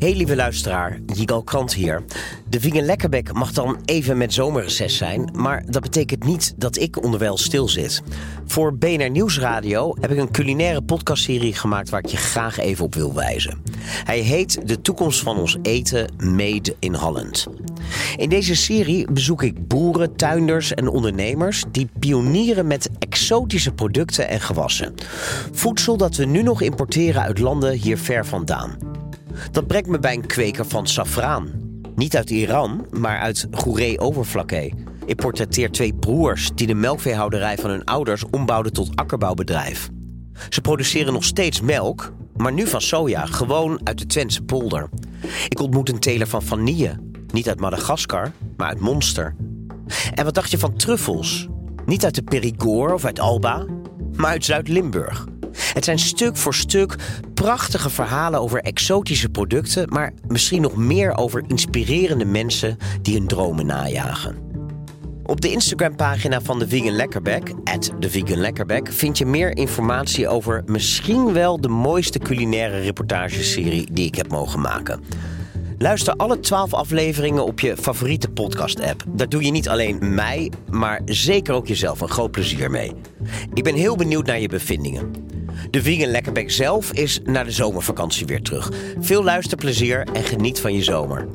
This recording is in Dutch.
Hey lieve luisteraar, Jigal Krant hier. De Vegan Lekkerbek mag dan even met zomerreces zijn, maar dat betekent niet dat ik onderwijl stil zit. Voor BNR Nieuwsradio heb ik een culinaire podcastserie gemaakt waar ik je graag even op wil wijzen. Hij heet De toekomst van ons eten, Made in Holland. In deze serie bezoek ik boeren, tuinders en ondernemers die pionieren met exotische producten en gewassen. Voedsel dat we nu nog importeren uit landen hier ver vandaan. Dat brengt me bij een kweker van safraan. Niet uit Iran, maar uit Goeree-Overflakkee. Ik portretteer twee broers die de melkveehouderij van hun ouders ombouwden tot akkerbouwbedrijf. Ze produceren nog steeds melk, maar nu van soja, gewoon uit de Twentse polder. Ik ontmoet een teler van vanille, niet uit Madagaskar, maar uit Monster. En wat dacht je van truffels? Niet uit de Périgord of uit Alba, maar uit Zuid-Limburg. Het zijn stuk voor stuk prachtige verhalen over exotische producten, maar misschien nog meer over inspirerende mensen die hun dromen najagen. Op de Instagram-pagina van de Vegan Lekkerback, de Vegan Lekkerback, vind je meer informatie over misschien wel de mooiste culinaire reportageserie die ik heb mogen maken. Luister alle 12 afleveringen op je favoriete podcast-app. Daar doe je niet alleen mij, maar zeker ook jezelf een groot plezier mee. Ik ben heel benieuwd naar je bevindingen. De Vegan Lekkerbek zelf is na de zomervakantie weer terug. Veel luisterplezier en geniet van je zomer.